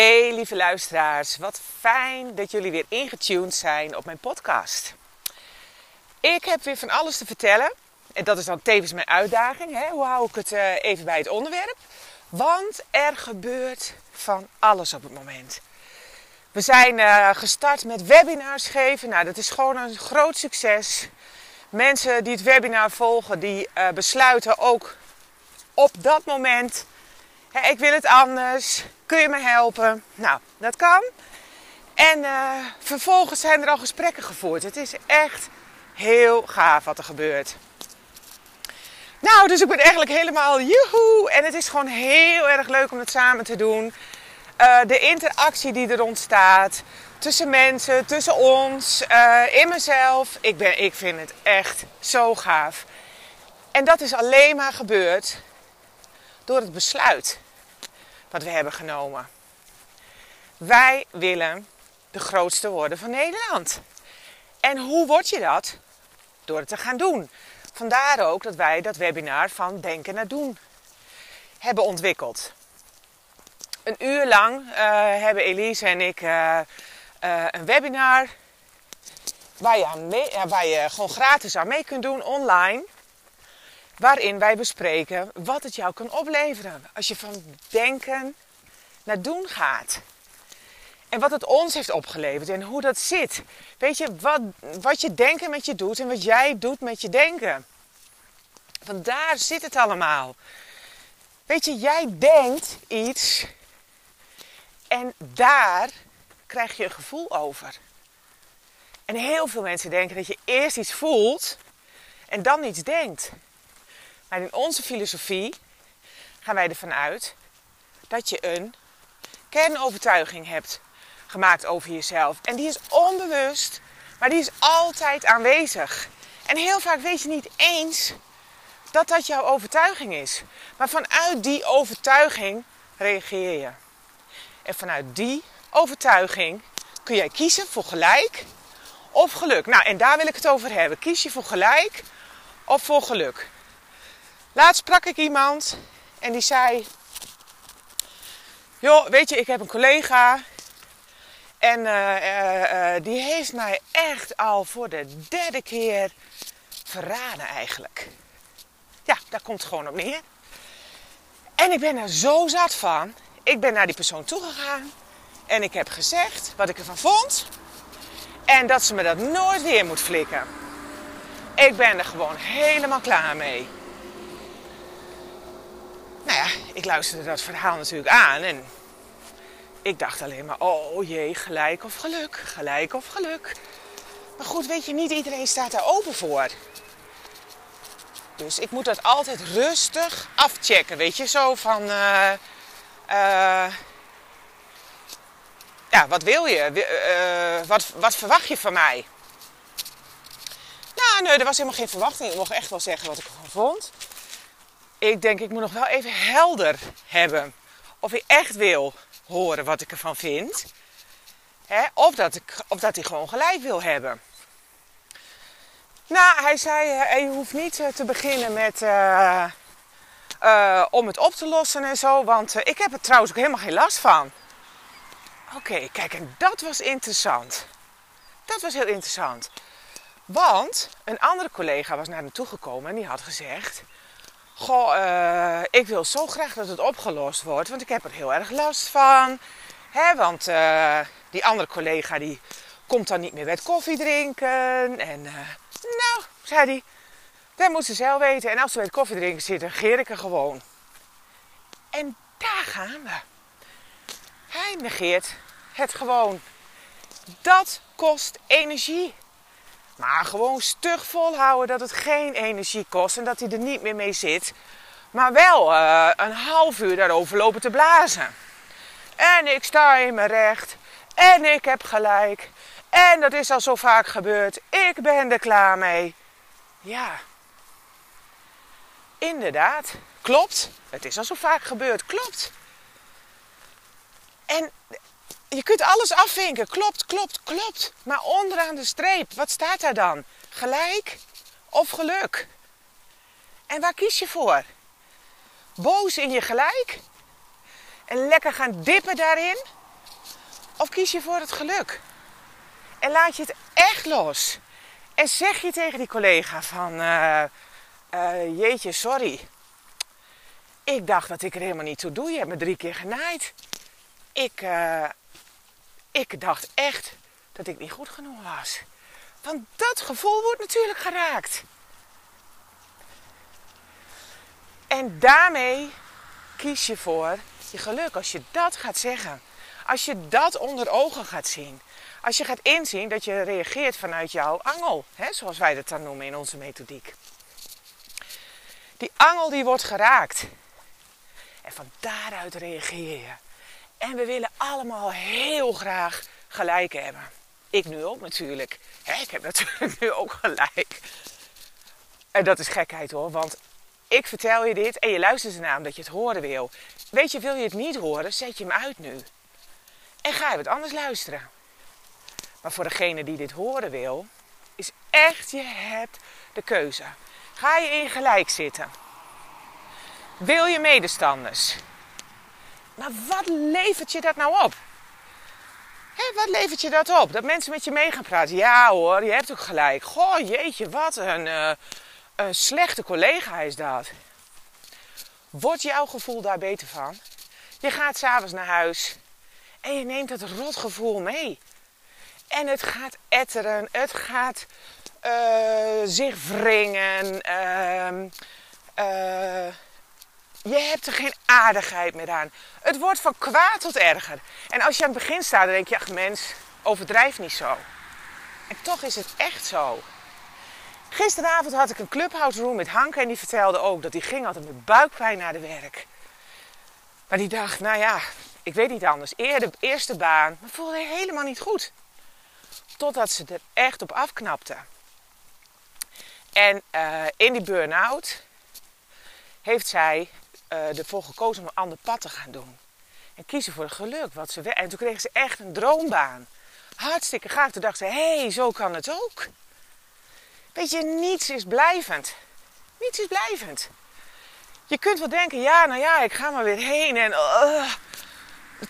Hey lieve luisteraars, wat fijn dat jullie weer ingetuned zijn op mijn podcast. Ik heb weer van alles te vertellen. En dat is dan tevens mijn uitdaging. Hè? Hoe hou ik het uh, even bij het onderwerp? Want er gebeurt van alles op het moment. We zijn uh, gestart met webinars geven. Nou, dat is gewoon een groot succes. Mensen die het webinar volgen, die uh, besluiten ook op dat moment ik wil het anders. Kun je me helpen? Nou, dat kan. En uh, vervolgens zijn er al gesprekken gevoerd. Het is echt heel gaaf wat er gebeurt. Nou, dus ik ben eigenlijk helemaal joehoe. En het is gewoon heel erg leuk om het samen te doen. Uh, de interactie die er ontstaat. Tussen mensen, tussen ons, uh, in mezelf. Ik, ben, ik vind het echt zo gaaf. En dat is alleen maar gebeurd door het besluit wat we hebben genomen. Wij willen de grootste worden van Nederland. En hoe word je dat? Door het te gaan doen. Vandaar ook dat wij dat webinar van Denken naar Doen hebben ontwikkeld. Een uur lang uh, hebben Elise en ik uh, uh, een webinar waar je, mee, waar je gewoon gratis aan mee kunt doen online waarin wij bespreken wat het jou kan opleveren als je van denken naar doen gaat. En wat het ons heeft opgeleverd en hoe dat zit. Weet je, wat, wat je denken met je doet en wat jij doet met je denken. Want daar zit het allemaal. Weet je, jij denkt iets en daar krijg je een gevoel over. En heel veel mensen denken dat je eerst iets voelt en dan iets denkt. Maar in onze filosofie gaan wij ervan uit dat je een kernovertuiging hebt gemaakt over jezelf. En die is onbewust, maar die is altijd aanwezig. En heel vaak weet je niet eens dat dat jouw overtuiging is. Maar vanuit die overtuiging reageer je. En vanuit die overtuiging kun jij kiezen voor gelijk of geluk. Nou, en daar wil ik het over hebben. Kies je voor gelijk of voor geluk? Laatst sprak ik iemand en die zei: Joh, weet je, ik heb een collega en uh, uh, uh, die heeft mij echt al voor de derde keer verraden eigenlijk. Ja, daar komt het gewoon op neer. En ik ben er zo zat van. Ik ben naar die persoon toegegaan en ik heb gezegd wat ik ervan vond. En dat ze me dat nooit weer moet flikken. Ik ben er gewoon helemaal klaar mee nou ja, ik luisterde dat verhaal natuurlijk aan en ik dacht alleen maar, oh jee, gelijk of geluk, gelijk of geluk. Maar goed, weet je, niet iedereen staat daar open voor. Dus ik moet dat altijd rustig afchecken, weet je, zo van, uh, uh, ja, wat wil je? Uh, wat, wat verwacht je van mij? Nou, nee, er was helemaal geen verwachting. Ik mocht echt wel zeggen wat ik ervan vond ik denk, ik moet nog wel even helder hebben. Of hij echt wil horen wat ik ervan vind. Hè? Of, dat ik, of dat hij gewoon gelijk wil hebben. Nou, hij zei, uh, je hoeft niet uh, te beginnen met... Uh, om het op te lossen en zo. Want ik heb er trouwens ook helemaal geen last van. Oké, kijk, en dat was interessant. Dat was heel interessant. Want een andere collega was naar me toegekomen en die had gezegd... Goh, uh, ik wil zo graag dat het opgelost wordt, want ik heb er heel erg last van. Hè, want uh, die andere collega die komt dan niet meer met koffie drinken. En uh, nou, zei hij, dat moet ze zelf weten. En als ze met koffie drinken zit, dan ik er gewoon. En daar gaan we. Hij negeert het gewoon. Dat kost energie. Maar gewoon stug volhouden dat het geen energie kost en dat hij er niet meer mee zit. Maar wel uh, een half uur daarover lopen te blazen. En ik sta in mijn recht. En ik heb gelijk. En dat is al zo vaak gebeurd. Ik ben er klaar mee. Ja. Inderdaad. Klopt. Het is al zo vaak gebeurd. Klopt. En je kunt alles afvinken. Klopt, klopt, klopt. Maar onderaan de streep, wat staat daar dan? Gelijk of geluk? En waar kies je voor? Boos in je gelijk? En lekker gaan dippen daarin? Of kies je voor het geluk? En laat je het echt los. En zeg je tegen die collega van... Uh, uh, jeetje, sorry. Ik dacht dat ik er helemaal niet toe doe. Je hebt me drie keer genaaid. Ik, uh, ik dacht echt dat ik niet goed genoeg was. Want dat gevoel wordt natuurlijk geraakt. En daarmee kies je voor je geluk. Als je dat gaat zeggen. Als je dat onder ogen gaat zien. Als je gaat inzien dat je reageert vanuit jouw angel. Hè, zoals wij dat dan noemen in onze methodiek. Die angel die wordt geraakt. En van daaruit reageer je. En we willen allemaal heel graag gelijk hebben. Ik nu ook natuurlijk. ik heb natuurlijk nu ook gelijk. En dat is gekheid hoor, want ik vertel je dit en je luistert ernaar omdat je het horen wil. Weet je, wil je het niet horen, zet je hem uit nu. En ga je wat anders luisteren. Maar voor degene die dit horen wil, is echt, je hebt de keuze. Ga je in gelijk zitten? Wil je medestanders? Maar wat levert je dat nou op? wat levert je dat op? Dat mensen met je mee gaan praten. Ja hoor, je hebt ook gelijk. Goh, jeetje, wat een, uh, een slechte collega is dat. Wordt jouw gevoel daar beter van? Je gaat s'avonds naar huis en je neemt dat rotgevoel mee. En het gaat etteren, het gaat uh, zich wringen. Uh, je hebt er geen aardigheid meer aan. Het wordt van kwaad tot erger. En als je aan het begin staat, dan denk je, ach mens, overdrijf niet zo. En toch is het echt zo. Gisteravond had ik een clubhouse room met Hanke en die vertelde ook dat hij ging altijd met buikpijn naar de werk. Maar die dacht, nou ja, ik weet niet anders. Eerder, eerste baan, maar voelde helemaal niet goed. Totdat ze er echt op afknapte. En uh, in die burn-out heeft zij uh, ervoor gekozen om een ander pad te gaan doen. En kiezen voor het geluk. Wat ze en toen kreeg ze echt een droombaan. Hartstikke gaaf. Toen dacht ze, hé, hey, zo kan het ook. Weet je, niets is blijvend. Niets is blijvend. Je kunt wel denken, ja, nou ja, ik ga maar weer heen en... Uh,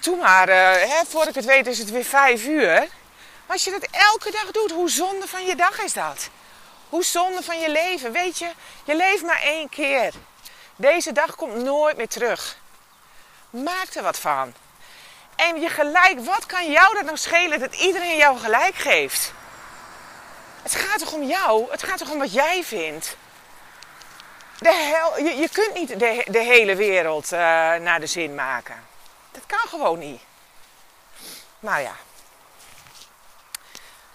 doe maar, uh, hè, voor ik het weet is het weer vijf uur. Maar als je dat elke dag doet, hoe zonde van je dag is dat? Hoe zonde van je leven? Weet je, je leeft maar één keer. Deze dag komt nooit meer terug. Maak er wat van. En je gelijk, wat kan jou dat nou schelen dat iedereen jou gelijk geeft? Het gaat toch om jou? Het gaat toch om wat jij vindt? De hel, je, je kunt niet de, hele wereld uh, naar de zin maken. Dat kan gewoon niet. Nou ja.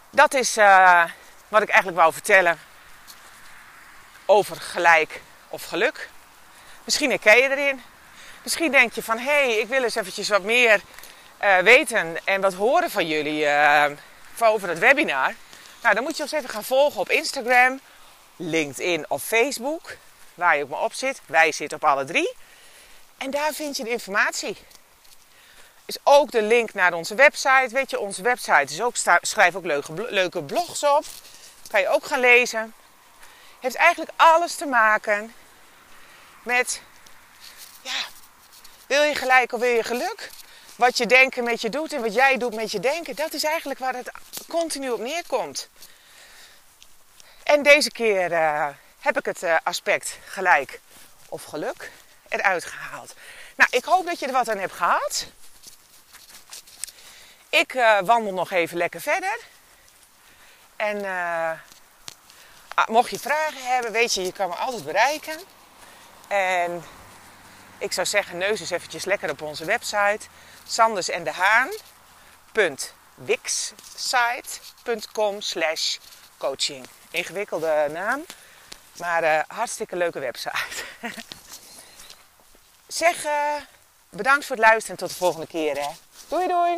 Dat is uh, wat ik eigenlijk wou vertellen over gelijk of geluk. Misschien herken je erin. Misschien denk je van, hé, hey, ik wil eens eventjes wat meer uh, weten en wat horen van jullie uh, over het webinar. Nou, dan moet je ons even gaan volgen op Instagram, LinkedIn of Facebook, waar je ook maar op zit. Wij zitten op alle drie. En daar vind je de informatie. Is ook de link naar onze website. Weet je, onze website is ook, schrijf ook leuke, leuke blogs op. Kan je ook gaan lezen. Heeft eigenlijk alles te maken met, ja, wil je gelijk of wil je geluk? Wat je denken met je doet en wat jij doet met je denken, dat is eigenlijk waar het continu op neerkomt. En deze keer uh, heb ik het uh, aspect gelijk of geluk eruit gehaald. Nou, ik hoop dat je er wat aan hebt gehad. Ik uh, wandel nog even lekker verder. En ah, mocht je vragen hebben, weet je, je kan me altijd bereiken. En ik zou zeggen, neus eens eventjes lekker op onze website. Sanders de Haan.wixsite.com slash coaching. Ingewikkelde naam, maar uh, hartstikke leuke website. zeg, bedankt voor het luisteren en tot de volgende keer. Hè. Doei doei!